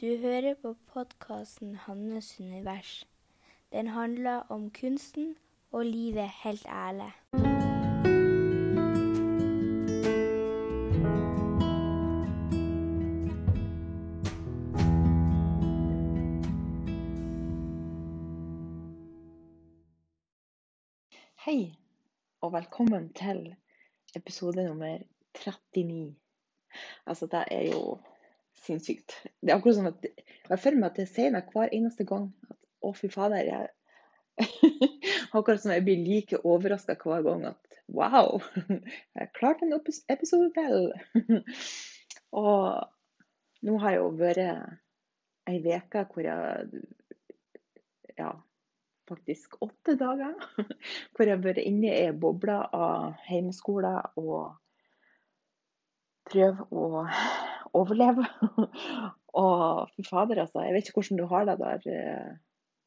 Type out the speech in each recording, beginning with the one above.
Du hører på podkasten 'Hannes univers'. Den handler om kunsten og livet helt ærlig. Hei, og velkommen til episode nummer 39. Altså, det er jo sinnssykt. Det er akkurat sånn at jeg føler meg at jeg sier meg hver eneste gang at å, fy fader, jeg Akkurat som jeg blir like overraska hver gang at wow, jeg klarte en episode til. og nå har jeg jo vært ei uke hvor jeg ja, faktisk åtte dager. Hvor jeg har vært inne i ei boble av heimeskole og prøve å overleve. og fy fader, altså. Jeg vet ikke hvordan du har det der, eh,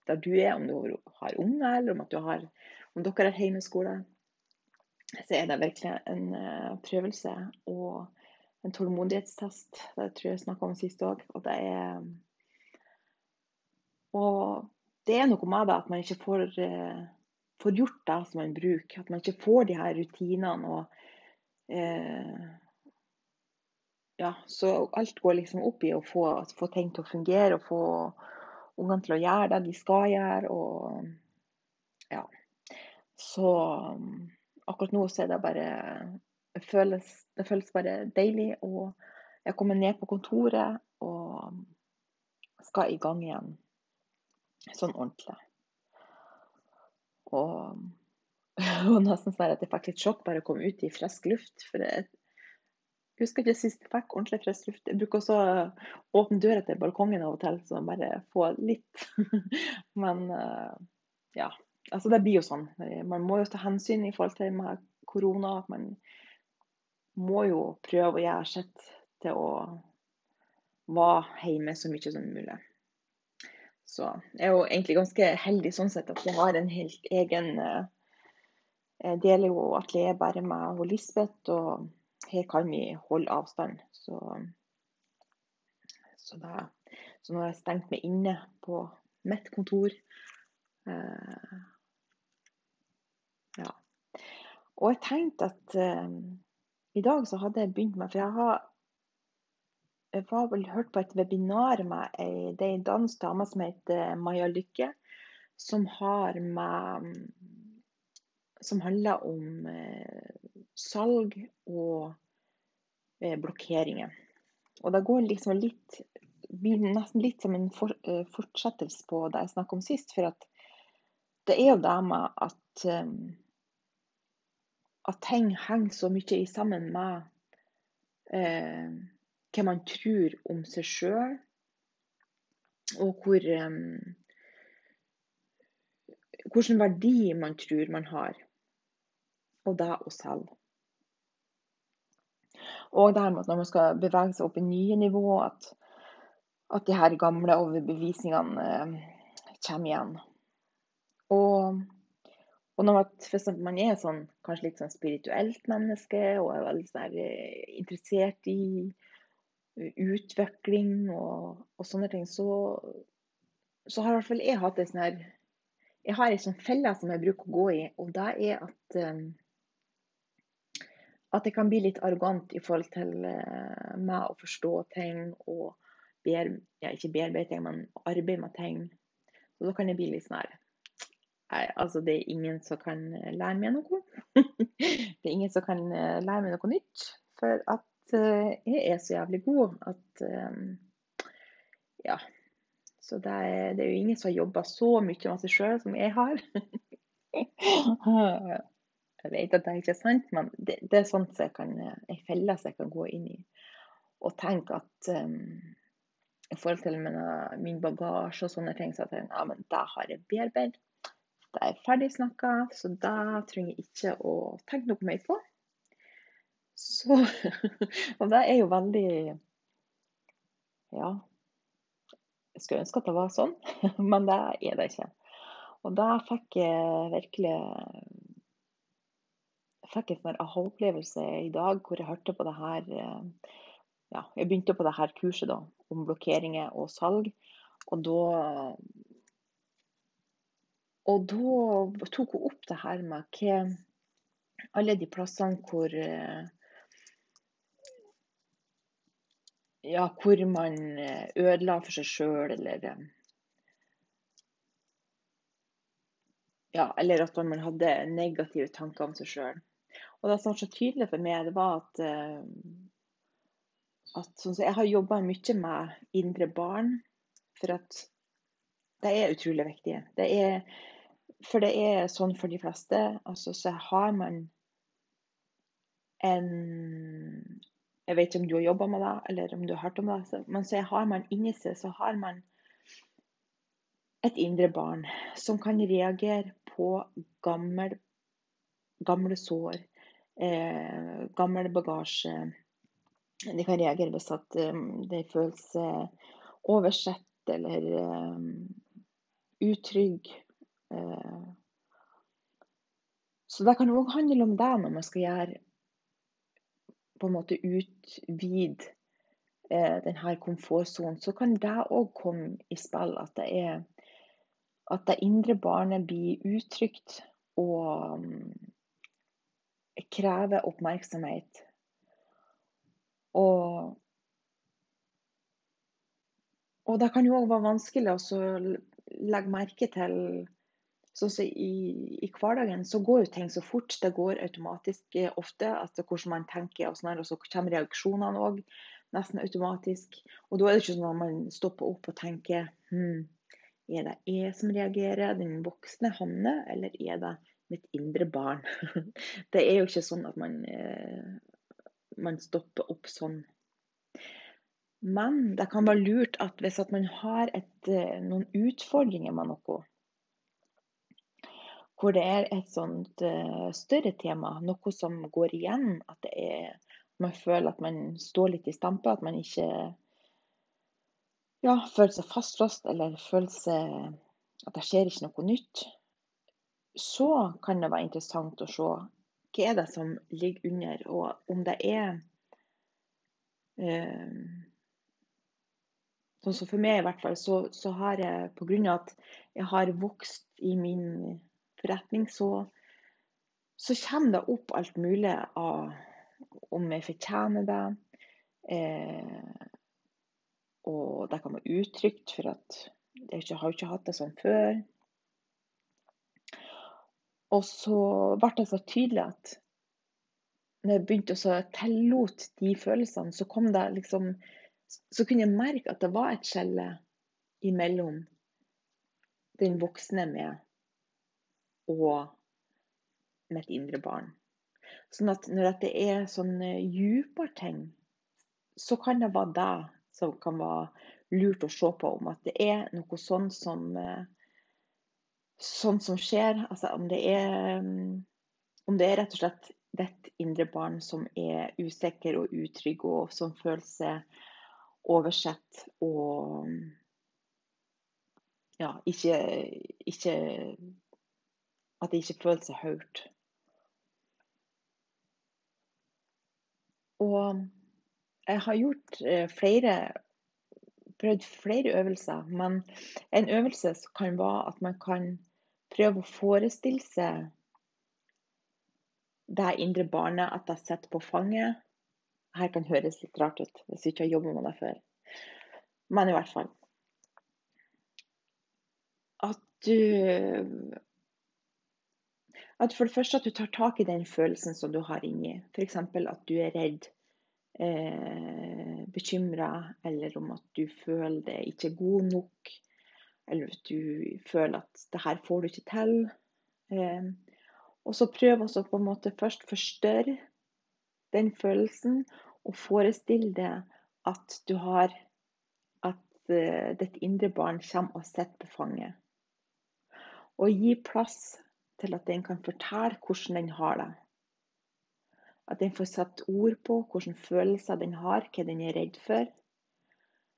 der du er, om du har unger, eller om, at du har, om dere har heimeskole. Så er det virkelig en eh, prøvelse og en tålmodighetstest. Det tror jeg jeg snakka om sist òg. Og det er Og det er noe med det at man ikke får, eh, får gjort det som man bruker. At man ikke får de her rutinene og Ja, så alt går liksom opp i å få, få ting til å fungere og få ungene til å gjøre det de skal gjøre. Og ja. Så um, akkurat nå så er det bare det føles, det føles bare deilig. Og jeg kommer ned på kontoret og skal i gang igjen sånn ordentlig. Og, og nesten sånn at jeg fikk litt sjokk bare å komme ut i frisk luft. For jeg husker ikke sist jeg fikk ordentlig frisk luft. Jeg bruker også å åpne døra til balkongen av og til, så bare få litt. Men eh, ja. Altså det blir jo sånn. Man må jo ta hensyn i forhold til med korona. at Man må jo prøve å gjøre sitt til å være hjemme så mye som mulig. Så jeg er jo egentlig ganske heldig sånn sett at jeg har en helt egen eh, Jeg deler jo atelier bare med Lisbeth, og her kan vi holde avstand. Så, så, da, så nå har jeg stengt meg inne på mitt kontor. Eh, ja. Og jeg tenkte at eh, i dag så hadde jeg begynt med For jeg har jeg var vel hørt på et webinar med ei, dansk dame som heter Maja Lykke, som har med Som handler om eh, salg og eh, blokkeringer. Og det går liksom litt blir nesten litt som en for, eh, fortsettelse på det jeg snakket om sist. For at det er jo det med at eh, at ting henger så mye i sammen med eh, hva man tror om seg sjøl, og hvor um, Hvilken verdi man tror man har, og det å selge. Og det her med at når man skal bevege seg opp i nye nivå, at, at de her gamle overbevisningene eh, kommer igjen. Og, og når man, man er sånn, kanskje litt sånn spirituelt menneske og er veldig sånn, eh, interessert i utvikling og, og sånne ting, så, så, har i hvert fall jeg hatt ei sånn her Jeg har ei sånn felle som jeg bruker å gå i, og det er at um, at jeg kan bli litt arrogant i forhold til uh, meg å forstå ting og bear, ja, ikke bearbeiting, men arbeide med ting. Så da kan jeg bli litt sånn her Nei, altså det er ingen som kan lære meg noe. det er ingen som kan lære meg noe nytt. For at Eh, jeg er så jævlig god at eh, Ja. Så det er, det er jo ingen som har jobba så mye med seg sjøl som jeg har. jeg vet at det ikke er sant, men det, det er sånt jeg kan, ei felle jeg kan gå inn i. Og tenke at um, i forhold til min, min bagasje og sånne ting, så jeg, ja, men det har jeg bearbeidet. Det er ferdig snakka, så det trenger jeg ikke å tenke noe mer på. Så Og det er jo veldig Ja. Jeg skulle ønske at det var sånn, men det er det ikke. Og da fikk jeg virkelig fikk en aha-opplevelse i dag hvor jeg hørte på det her ja, jeg begynte på det her kurset da, om blokkeringer og salg. Og da og da tok hun opp det her med hva alle de plassene hvor eh, Ja, hvor man eh, ødela for seg sjøl, eller eh, Ja, eller at man hadde negative tanker om seg sjøl. Og det som var så tydelig for meg, det var at, at sånn Jeg har jobba mye med indre barn, for at det er utrolig viktig. Det er for det er sånn for de fleste. Altså, så har man en Jeg vet ikke om du har jobba med det, eller om du har hørt om det. Men så har man inni seg så har man et indre barn som kan reagere på gammel, gamle sår, eh, gammel bagasje. De kan reagere hvis at um, de føler seg oversett eller um, utrygg Eh, så det kan òg handle om det når man skal gjøre på en måte utvide eh, denne komfortsonen. Så kan det òg komme i spill at det er at det indre barnet blir utrygt og um, krever oppmerksomhet. Og, og det kan jo òg være vanskelig å legge merke til Sånn så i, i, hverdagen så går jo ting så fort. Det går automatisk eh, ofte. Altså hvordan man tenker, og, sånn og så kommer reaksjonene òg nesten automatisk. Og da er det ikke sånn at man stopper opp og tenker hm, Er det jeg som reagerer, den voksne Hanne, eller er det mitt indre barn? det er jo ikke sånn at man, eh, man stopper opp sånn. Men det kan være lurt at hvis at man har et, eh, noen utfordringer med noe, hvor det er et sånt uh, større tema, noe som går igjen. At er, man føler at man står litt i stampe, at man ikke ja, føler seg fastlåst eller føler seg at det skjer ikke noe nytt. Så kan det være interessant å se hva er det som ligger under, og om det er eh, Sånn som for meg, i hvert fall, så, så har jeg pga. at jeg har vokst i min forretning, så, så kommer det opp alt mulig av om jeg fortjener det. Eh, og det kan være uttrykt, for at jeg har ikke hatt det sånn før. Og så ble det så tydelig at når jeg begynte å tillot de følelsene, så liksom Så kunne jeg merke at det var et skjelle imellom den voksne med og mitt indre barn. Sånn at når det er sånne dypere ting, så kan det være det som kan være lurt å se på. Om at det er noe sånn som, eh, sånn som skjer. Altså om det er om det er rett og slett ditt indre barn som er usikker og utrygg, og som føler seg oversett og ja, ikke, ikke at de ikke føler seg hørt. Og jeg har gjort eh, flere prøvd flere øvelser, men en øvelse kan være at man kan prøve å forestille seg det indre barnet at jeg sitter på fanget. Her kan høres litt rart ut hvis du ikke har jobbet med det før. Men i hvert fall At du at for det første at du tar tak i den følelsen som du har inni. F.eks. at du er redd, eh, bekymra, eller om at du føler det ikke er god nok. Eller at du føler at det her får du ikke til. Eh, og så prøv også på en måte først forstørre den følelsen, og forestille deg at du har at uh, ditt indre barn kommer og sitter på fanget. Og gi plass til at den kan fortelle hvordan den har det. At den får satt ord på hvilke følelser den har, hva den er redd for.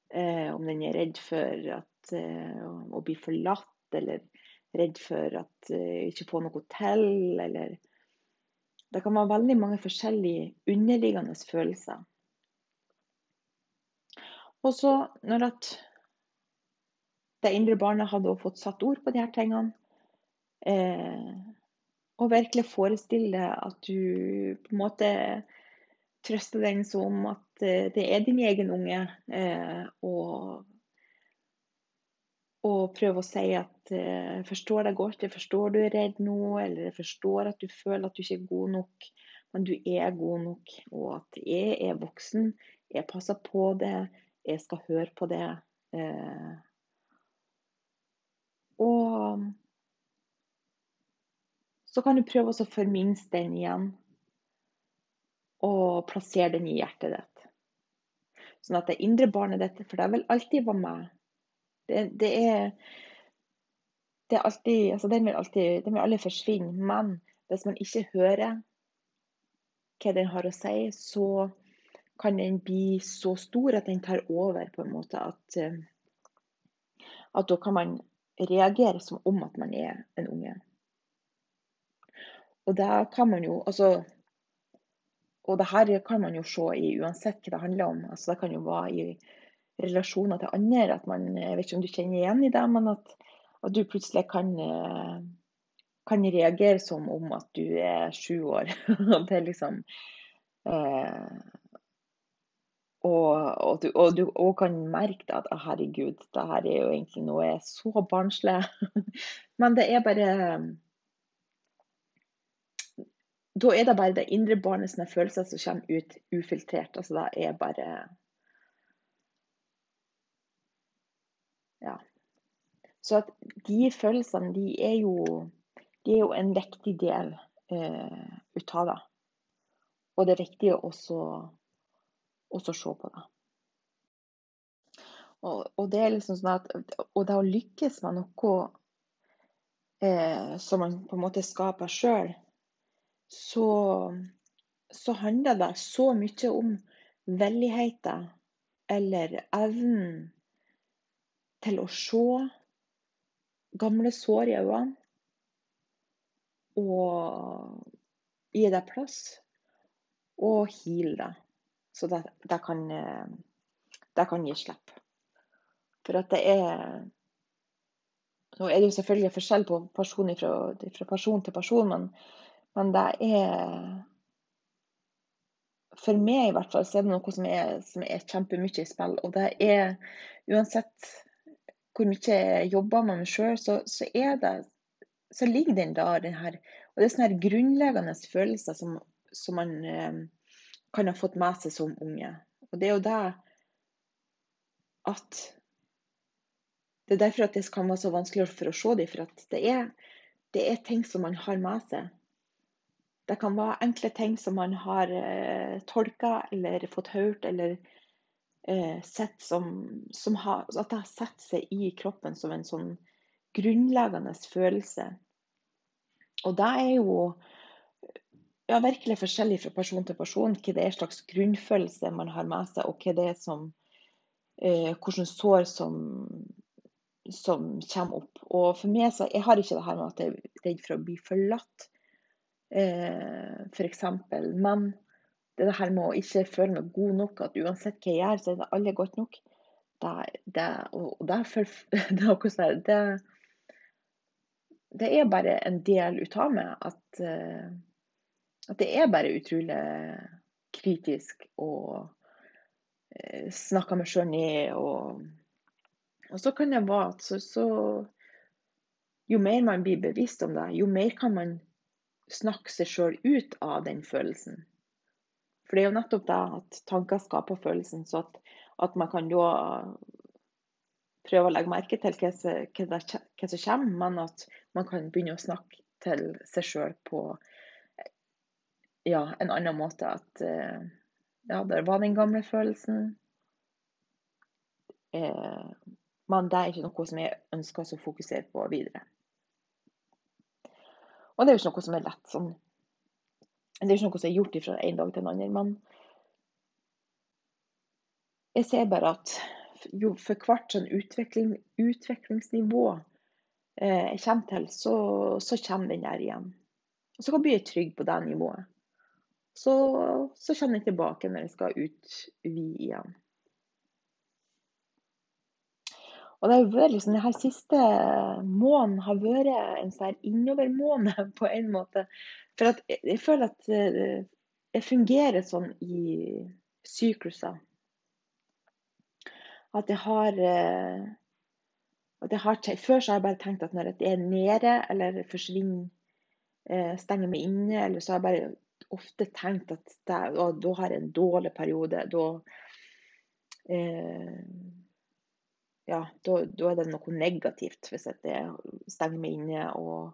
Eh, om den er redd for at, eh, å bli forlatt, eller redd for at eh, ikke få noe til, eller Det kan være veldig mange forskjellige underliggende følelser. Og så, når at det indre barnet hadde fått satt ord på de her tingene, eh, og virkelig forestille at du på en måte trøster den som at eh, det er din egen unge, eh, og, og prøve å si at eh, jeg forstår deg godt, jeg forstår du er redd nå, eller jeg forstår at du føler at du ikke er god nok, men du er god nok, og at jeg er voksen, jeg passer på det, jeg skal høre på det. Eh, og så kan du prøve å forminske den igjen og plassere den i hjertet ditt. Sånn at det indre barnet ditt For det vil alltid være med. Det, det er det er alltid, altså den vil alltid den vil aldri forsvinne. Men hvis man ikke hører hva den har å si, så kan den bli så stor at den tar over, på en måte. At, eh, at da kan man reagere som om at man er en unge. Og det kan man jo altså og det her kan man jo se i uansett hva det handler om. Altså det kan jo være i relasjoner til andre. at man, Jeg vet ikke om du kjenner igjen i det, men at, at du plutselig kan, eh, kan, reagere som om at du er sju år. det er liksom eh, og, og, du, og, du, og kan merke at herregud, det her er jo egentlig noe så barnslig. Men det er bare da er det bare det indre barnets følelser som kommer ut ufiltrert. Altså det er bare Ja. Så at de følelsene, de er jo, de er jo en viktig del eh, ut av det. Og det er viktig å også, også se på det. Og, og, det er liksom sånn at Og det å lykkes med noe eh, som man på en måte skaper sjøl, så, så handler det så mye om villigheten eller evnen til å se gamle sår i øynene og gi deg plass og heale deg, Så det, kan, kan gi slipp. For at det er Nå er det jo selvfølgelig forskjell på person fra, fra person til person, men men det er For meg i hvert fall så er det noe som er, som er kjempemye i spill. Og det er uansett hvor mye jeg jobber med meg sjøl, så, så, så ligger den da den her Og det er sånne grunnleggende følelser som, som man eh, kan ha fått med seg som unge. Og det er jo det at Det er derfor at det kan være så vanskelig for å se dem, for at det er, det er ting som man har med seg. Det kan være enkle ting som man har eh, tolka eller fått hørt eller sett som, som har, At det har satt seg i kroppen som en sånn grunnleggende følelse. Og det er jo ja, virkelig forskjellig fra person til person hva det er slags grunnfølelse man har med seg, og hva det er som eh, hvilke sår som, som kommer opp. Og for meg så jeg har ikke det her med at jeg er redd for å bli forlatt eh, f.eks. Men det her med å ikke føle meg god nok, at uansett hva jeg gjør, så er det alle godt nok. Det, det, og det, det, det, er bare en del ut av meg at, uh, at det er bare utrolig kritisk og uh, snakker meg sjøl ned. Og, og, så kan det være at så, så, jo mer man blir bevisst om det, jo mer kan man snakke seg sjøl ut av den følelsen. For det er jo nettopp det at tanker skaper følelsen, så at, at man kan da prøve å legge merke til hva, som kommer, men at man kan begynne å snakke til seg sjøl på ja, en annen måte. At eh, ja, der var den gamle følelsen. Eh, men det er ikke noe som jeg ønsker å fokusere på videre. Og det er jo ikke noe som er lett sånn. Det er ikke noe som er gjort fra en dag til en annen. Men jeg ser bare at jo for hvert sånn utvikling, utviklingsnivå eh, jeg kommer til, så, så, kommer den der igjen. Og så blir jeg trygg på det nivået. Så, så kommer den tilbake når jeg skal utvide igjen. Og det har vært liksom, denne siste måneden har vært en sånn innovermåned på en måte. For at jeg føler at jeg fungerer sånn i sykluser. At jeg har, at jeg har Før så har jeg bare tenkt at når det er nede eller forsvinner, stenger meg inne, eller så har jeg bare ofte tenkt at det, da har jeg en dårlig periode. Da eh, ja, da, da, er det noe negativt hvis jeg stenger meg inne. Og,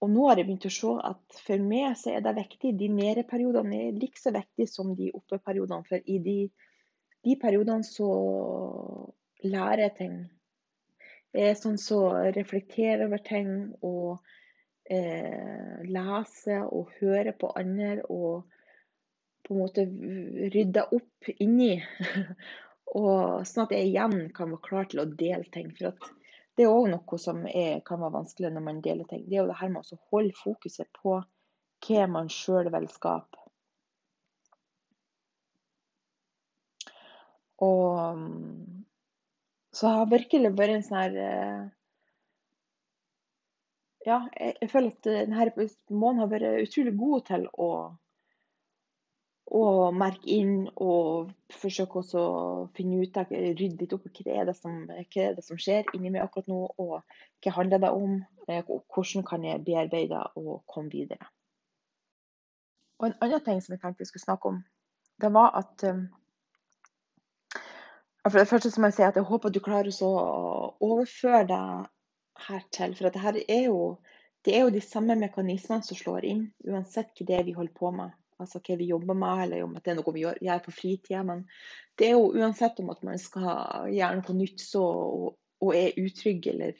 og, nå har jeg begynt å se at for meg så er det viktig. De nedeperiodene er like så viktige som de oppeperiodene. For i de, de periodene så lærer jeg ting. Jeg er sånn som så reflekterer over ting og eh, leser og hører på andre. og på en måte rydder opp inni. Og sånn at jeg igjen kan være klar til å dele ting. For det er òg noe som er, kan være vanskelig når man deler ting. Det er jo det her med å holde fokuset på hva man sjøl vil skape. Og så har virkelig vært en sånn her eh, Ja, jeg, jeg føler at denne måneden har vært utrolig god til å og merke inn og forsøke å finne ut rydde litt opp hva det er det som, er det som skjer inni meg akkurat nå, og hva handler det om? og hvordan kan jeg bearbeide og komme videre? Og En annen ting som jeg tenkte vi skulle snakke om, det var at um, For det første må jeg si at jeg håper du klarer å overføre deg hertil. For dette er jo, det er jo de samme mekanismene som slår inn, uansett hva det er vi holder på med altså hva vi jobber med, eller om det er noe vi gjør, gjør på fritida. Men det er jo uansett om at man skal gjøre noe nytt så, og, og, er utrygg, eller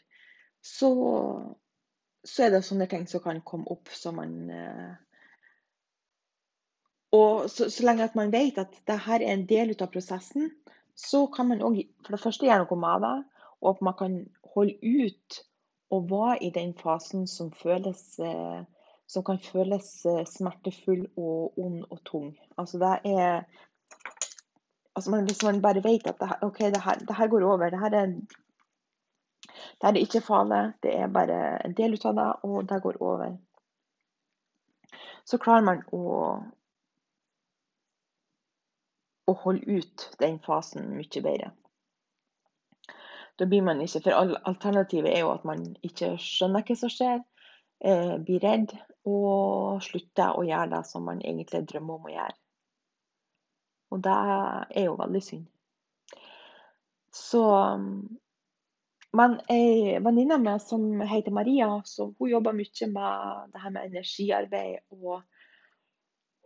så, så, er det sånne ting som kan komme opp som man eh, Og så, så, lenge at man vet at dette er en del av prosessen, så kan man òg for det første gjøre noe med det, og at man kan holde ut og være i den fasen som føles eh, som kan føles eh, smertefull og ond og tung. Altså det er altså man, Hvis man bare vet at det her, det, her, det her, går over, det her er, det her er ikke farlig, det er bare en del av det, og det går over, så klarer man å, å holde ut den fasen mye bedre. Da blir man ikke, for Alternativet er jo at man ikke skjønner hva som skjer, eh, bli redd og slutte å gjøre det som man egentlig drømmer om å gjøre. Og det er jo veldig synd. Så Men ei venninne av meg som heter Maria, så hun jobber mye med det her med energiarbeid. Og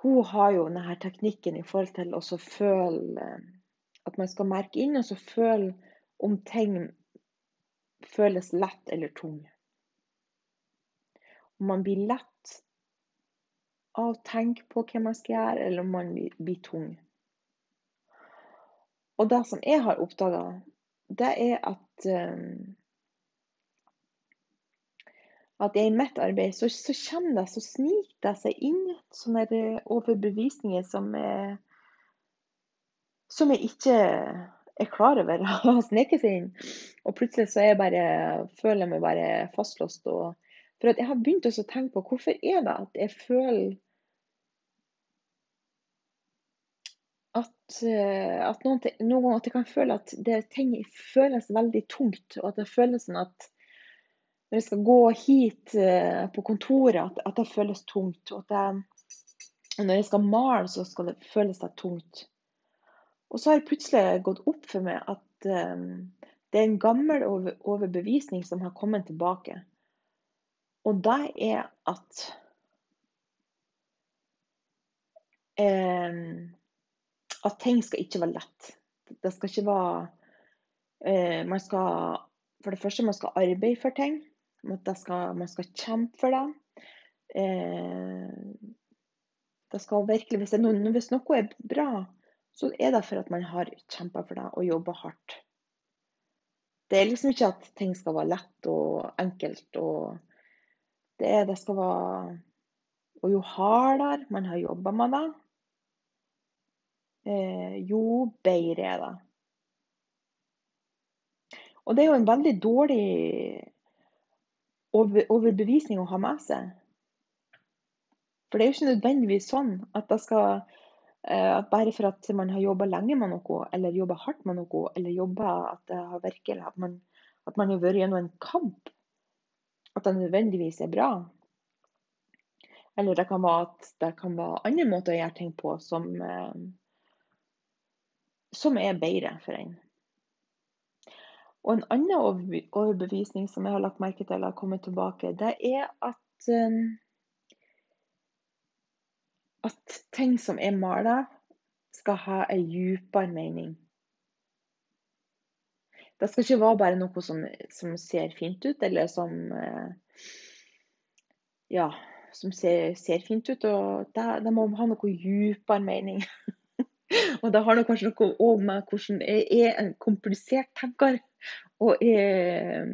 hun har jo denne teknikken i forhold til å føle At man skal merke inn og så føle om ting føles lett eller tung. Om man blir lett av å tenke på hva man skal gjøre, eller om man blir tung. Og det som jeg har oppdaga, det er at um, at i mitt arbeid så, så kommer det, så sniker det seg inn sånne overbevisninger som jeg, som jeg ikke er klar over har sneket seg inn. Og plutselig så jeg bare, føler jeg meg bare fastlåst og for jeg har begynt å tenke på hvorfor er det at jeg føler at, eh, at noen, noen ganger at jeg kan føle at det, ting føles veldig tungt. Og at det føles sånn at når jeg skal gå hit eh, på kontoret, at, at det føles tungt. Og, jeg, når jeg skal male, så skal det føles det tungt. Og så har det plutselig gått opp for meg at um, det er en gammel overbevisning som har kommet tilbake. Og det er at eh, At ting skal ikke være lett. Det skal ikke være eh, Man skal For det første man skal arbeide for ting. Skal, man skal kjempe for det. Eh, det skal virkelig, hvis, noe, hvis noe er bra, så er det for at man har kjempa for det og jobba hardt. Det er liksom ikke at ting skal være lett og enkelt og det, det skal være Og jo hardere man har jobba med det, eh, jo bedre er det. Og det er jo en veldig dårlig overbevisning å ha med seg. For det er jo ikke nødvendigvis sånn at skal eh, at bare for at man har jobba lenge med noe, eller jobba hardt med noe, eller jobba at at man har vært gjennom en kamp, at det nødvendigvis er bra. Eller det kan være at det kan være andre måter å gjøre ting på som, eh, som er bedre for en. Og en annen overbevisning som jeg har lagt merke til har kommet tilbake, det er at um, at ting som er mala, skal ha en dypere mening. Det skal ikke være bare noe som, som ser fint ut, eller som uh, Ja, som ser, ser fint ut. Og det, det må ha noe dypere mening. og det har kanskje noe òg med hvordan jeg er en komplisert tenker. Og jeg,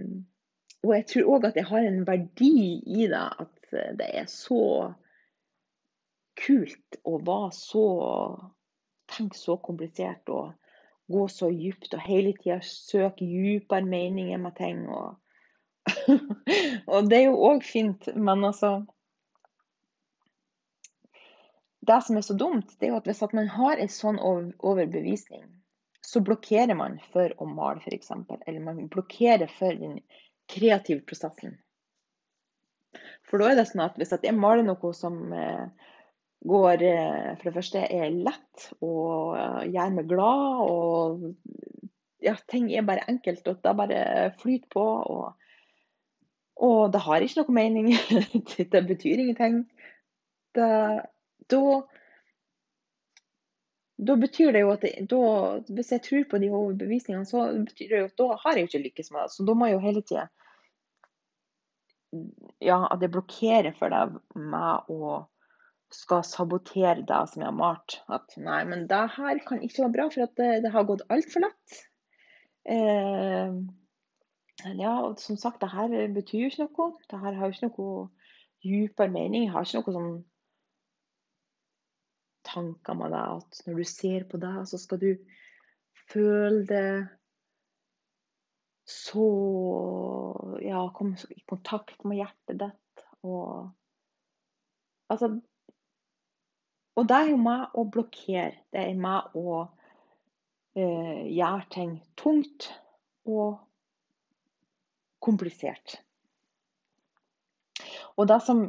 og jeg tror òg at jeg har en verdi i det. At det er så kult å være så Tenke så komplisert og gå så dypt og hele tida søke dypere meninger med ting. Og, og det er jo òg fint, men altså Det som er så dumt, det er at hvis man har en sånn overbevisning, så blokkerer man for å male, f.eks. Eller man blokkerer for den kreative prosessen. For da er det sånn at hvis jeg maler noe som eh, går eh, For det første er lett og eh, gjør meg glad, og ja, ting er bare enkelt, og det bare flyter på. Og, og det har ikke noe mening. det betyr ingenting. Det, da da betyr det jo at det, da, Hvis jeg tror på de overbevisningene, så betyr det jo at da har jeg jo ikke lykkes med det. Så da må jeg jo hele tida Ja, at jeg blokkerer for deg med å skal sabotere det som jeg har malt. At nei, men det her kan ikke være bra, for at det, det har gått altfor lett. Eh, ja, og som sagt, det her betyr jo ikke noe. Det her har jo ikke noe dypere mening. Jeg har ikke noe sånn tanker med deg. At når du ser på deg, så skal du føle det så Ja, komme i kontakt med hjertet ditt. Og altså Og det er jo med å blokkere. Det er med å eh, gjøre ting tungt og komplisert. Og det som,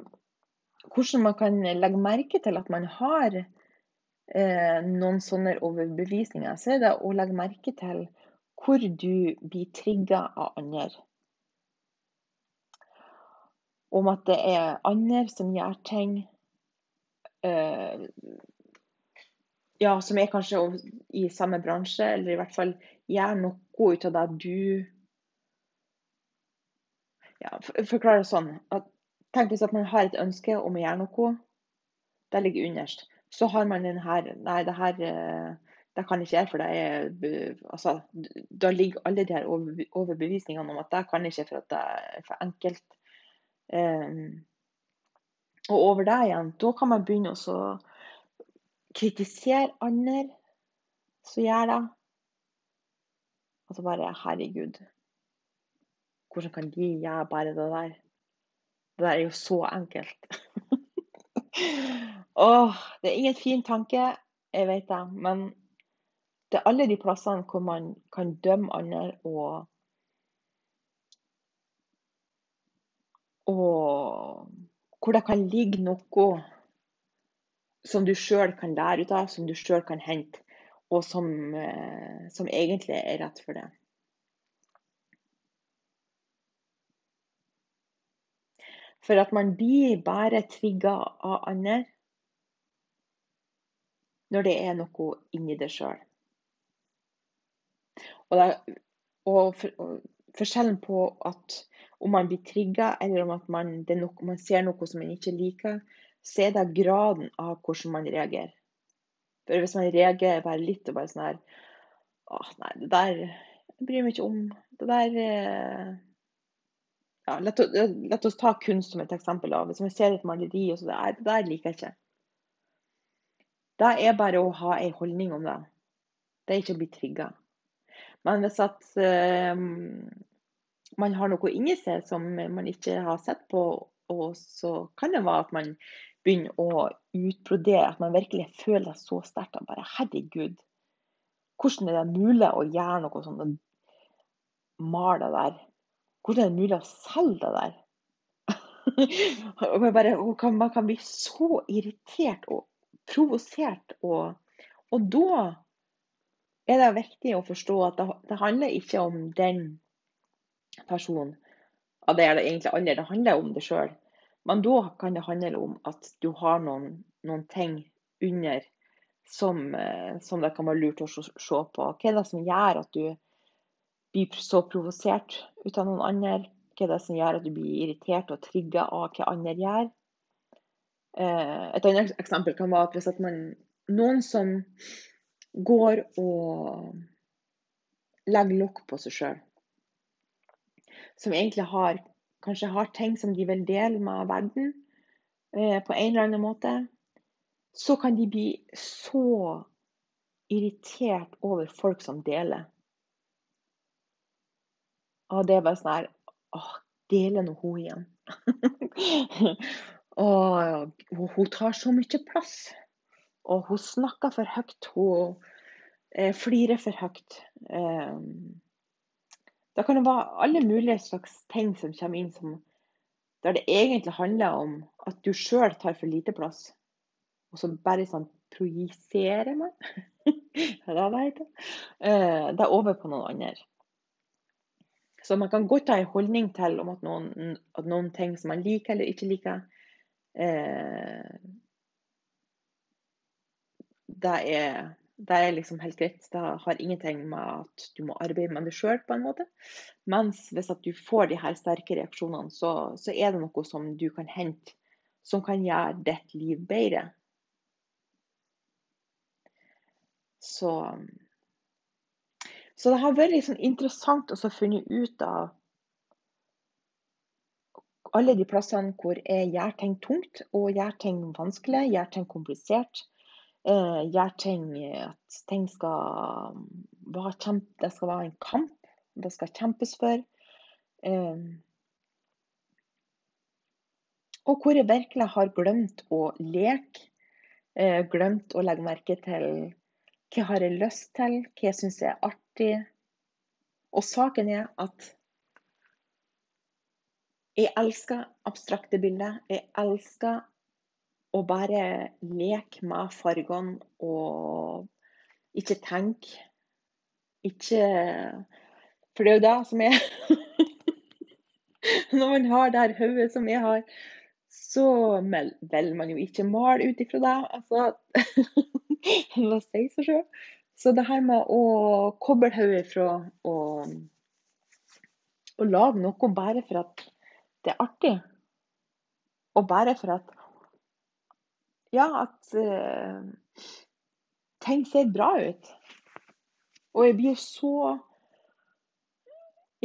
hvordan man kan legge merke til at man har eh, noen sånne overbevisninger, så er det å legge merke til hvor du blir trigga av andre. Om at det er andre som gjør ting ja, som er kanskje i samme bransje, eller i hvert fall gjør noe ut av det du ja, Forklare det sånn at Tenk hvis at man har et ønske om å gjøre noe. Det ligger underst. Så har man den her Nei, det her eh, det kan ikke jeg, for det er altså, Da ligger alle de her overbevisningene om at det kan ikke for at det er for enkelt. Um, og over det igjen, da kan man begynne å kritisere andre som gjør det. Og så bare Herregud, hvordan kan de gjøre bare det der? Det der er jo så enkelt. Åh, det er ingen fin tanke, jeg vet det. Men det er alle de plassene hvor man kan dømme andre og Og hvor det kan ligge noe som du sjøl kan lære ut av, som du sjøl kan hente, og som, eh, som egentlig er rett for det. For at man blir bare trigga av andre når det er noe inni deg sjøl. Og, og, for, og, forskjellen på at om man blir trigga, eller om man, noe, man, ser noe som man ikke liker, så er det graden av hvordan man reagerer. For hvis man reagerer bare litt og bare sånn her Åh, nei, det der jeg bryr meg ikke om. Det der eh, ja, la, oss ta kunst som et eksempel. av. Hvis man ser et maleri og så det, det der liker jeg ikke. Det er bare å ha en holdning om det. Det er ikke å bli trigga. Men hvis at eh, man har noe inni seg som man ikke har sett på, og så kan det være at man begynner å utbrodere, at man virkelig føler det så sterkt at bare herregud, hvordan er det mulig å gjøre noe sånt og male det der? Hvordan er det mulig å selge det der? man, bare, kan, man kan bli så irritert og provosert. Og, og da er det viktig å forstå at det, det handler ikke om den personen. Ja, det er det egentlig andre. Det handler om det sjøl. Men da kan det handle om at du har noen, noen ting under som, eh, som, det kan være lurt å se på. Hva er det som gjør at du blir så provosert ut av noen andre? Hva er det som gjør at du blir irritert og trigga av hva andre gjør? Eh, et annet eksempel kan være at hvis man, noen som går og legger lokk på seg sjøl, som egentlig har, kanskje har ting som de vil dele med verden eh, på en eller annen måte, så kan de bli så irritert over folk som deler. Og det er bare sånn her Åh, deler nå hun igjen? og hun tar så mye plass. Og hun snakker for høyt. Hun eh, flirer for høyt. Eh, da kan det være alle mulige slags ting som kommer inn som, der det egentlig handler om at du sjøl tar for lite plass. Og så bare sånn projiserer man. det, det, eh, det er over på noen andre. Så man kan godt ha en holdning til om at noen, at noen ting som man liker eller ikke liker, eh, det, er, det er liksom helt greit. Det har ingenting med at du må arbeide med det sjøl på en måte. Mens hvis at du får de her sterke reaksjonene, så, så er det noe som du kan hente som kan gjøre ditt liv bedre. Så så det har vært liksom interessant å finne ut av alle de plassene hvor jeg gjør ting tungt og gjør ting vanskelig, gjør ting komplisert. Eh, gjør ting at ting skal være, kjempe, det skal være en kamp, det skal kjempes for. Eh, og hvor jeg virkelig har glemt å leke. Eh, glemt å legge merke til hva har jeg lyst til, hva jeg syns er artig. Og saken er at jeg elsker abstrakte bilder. Jeg elsker å bare leke med fargene og ikke tenke. Ikke For det er jo det som er Når man har det her hodet som jeg har, så vil man jo ikke male ut ifra det. Altså, la si seg sjøl. Så det her med å koble hodet fra å, og lage noe bare for at det er artig, og bare for at Ja, at uh, ting ser bra ut. Og jeg blir så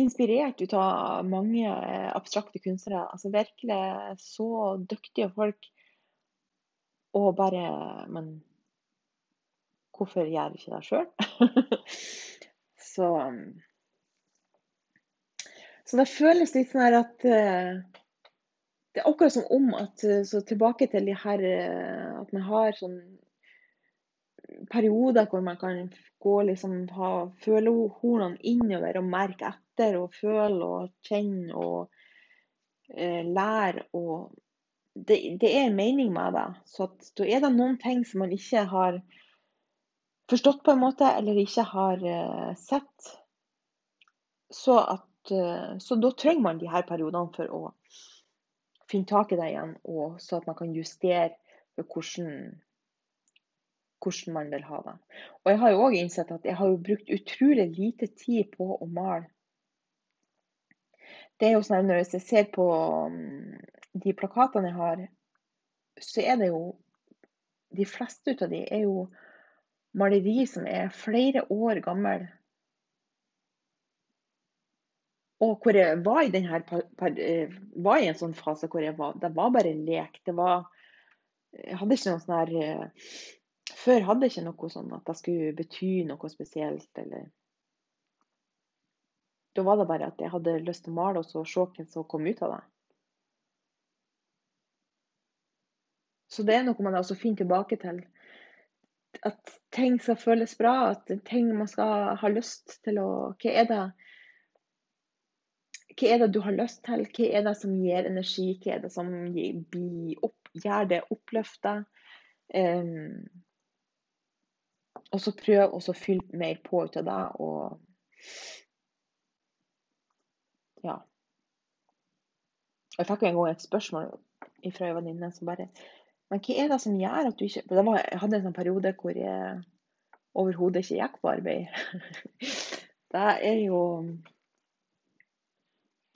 inspirert ut av mange abstrakte kunstnere. Altså virkelig så dyktige folk. Og bare Men Hvorfor gjør jeg ikke det sjøl? så, så det føles litt sånn her at uh, Det er akkurat som om at eh, Så tilbake til de her uh, At man har sånn perioder hvor man kan gå liksom ha følehornene innover og merke etter og føle og kjenne og eh, lære og det, det, er en mening med det. Så da er det noen ting som man ikke har forstått på en måte, eller ikke har eh, sett. Så, at, eh, så da trenger man de her periodene for å finne tak i det igjen, og så at man kan justere hvordan, hvordan man vil ha det. Og jeg har jo òg innsett at jeg har brukt utrolig lite tid på å male. Det er jo sånn at Når jeg ser på um, de plakatene jeg har, så er det jo De fleste av de er jo maleri som er flere år gammel. Og hvor jeg var i, denne, eh, var i en sånn fase hvor jeg var, det var bare lek. Det var Jeg hadde ikke noe sånn her eh, Før hadde jeg ikke noe sånn at det skulle bety noe spesielt, eller Da var det bare at jeg hadde lyst til å male, og så se hvem som kom ut av det. Så det er noe man også finner tilbake til. At ting skal føles bra, at ting man skal ha lyst til å Hva er det hva er det du har lyst til? Hva er det som gir energi? Hva er det som gjør det oppløfta? Um, og så prøv å fylle mer på ut av det. Og ja. Jeg fikk jo en gang et spørsmål fra ei venninne som bare Men hva er det som gjør at du ikke For var, Jeg hadde en sånn periode hvor jeg overhodet ikke gikk på arbeid. det er jo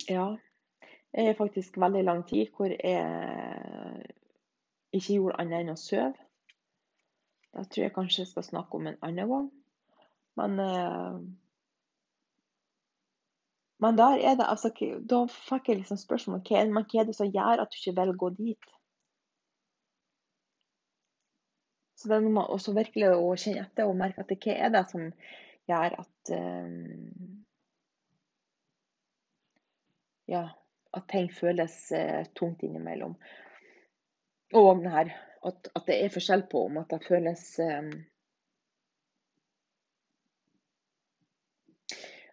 Ja. Det er faktisk veldig lang tid hvor jeg ikke gjorde annet enn å sove. Det tror jeg kanskje jeg skal snakke om en annen gang. Men eh, men der er det altså Da fikk jeg liksom spørsmål men hva er det som gjør at du ikke vil gå dit? Så det er noe med også virkelig å kjenne etter og merke at hva er det som gjør at um, Ja, at ting føles eh, tungt innimellom. Og den her, at, at, det er forskjell på om at det føles eh,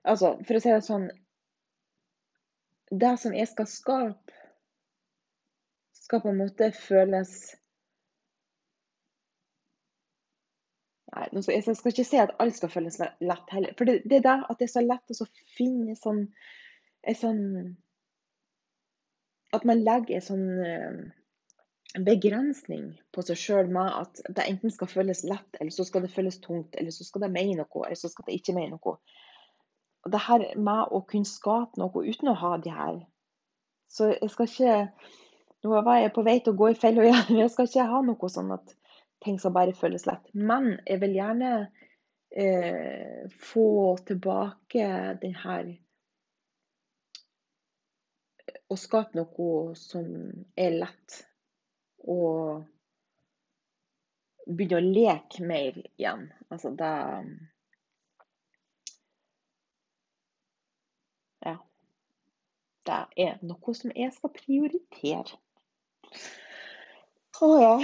Altså, for å si det sånn det som jeg skal skape, skal på en måte føles Nei, jeg skal ikke si at alt skal føles lett heller. For det, det er det at det er så lett å finne sånn, en sånn At man legger en sånn eh, begrensning på seg sjøl med at det enten skal føles lett, eller så skal det føles tungt, eller så skal det mene noe, eller så skal det ikke mene noe det her med å kunne skape noe uten å ha de her Så jeg skal ikke Nå var jeg på vei til å gå i fella igjen, jeg skal ikke ha noe sånn at ting skal bare føles lett. Men jeg vil gjerne eh, få tilbake den her Å skape noe som er lett. Og begynne å leke mer igjen. Altså det det er noe som jeg skal prioritere. Å ja.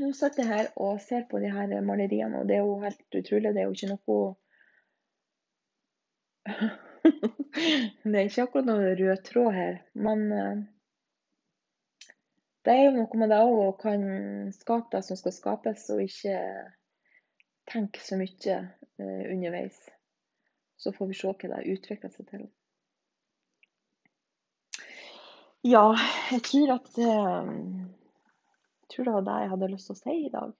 Nå sitter jeg her og ser på de her maleriene, og det er jo helt utrolig. Det er jo ikke noe Det er ikke akkurat noe rød tråd her, men eh, det er jo noe med det òg å kan skape det som skal skapes, og ikke tenke så mye eh, underveis. Så får vi se hva det utvikler seg til. Ja, jeg tror at eh, Jeg tror det var det jeg hadde lyst til å si i dag.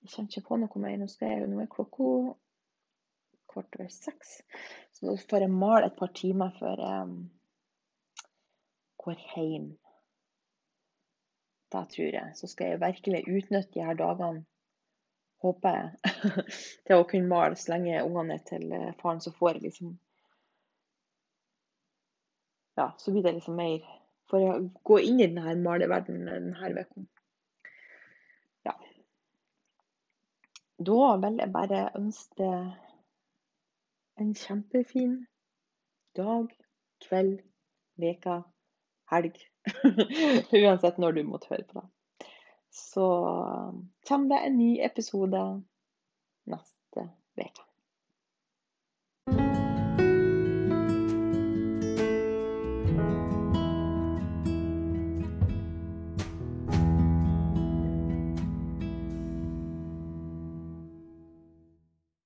Jeg kjenner ikke på noe mer. Nå skal jeg, nå er klokka kvart over seks. Så da får jeg male et par timer før jeg går hjem. Da tror jeg. Så skal jeg virkelig utnytte de her dagene, håper jeg, til å kunne male så lenge ungene er til eh, faren. Så får jeg liksom ja, så blir det liksom mer For å gå inn i denne maleverdenen denne uka. Ja. Da vil jeg bare ønske en kjempefin dag, kveld, veka, helg. Uansett når du måtte høre på det. Så kommer det en ny episode neste uke.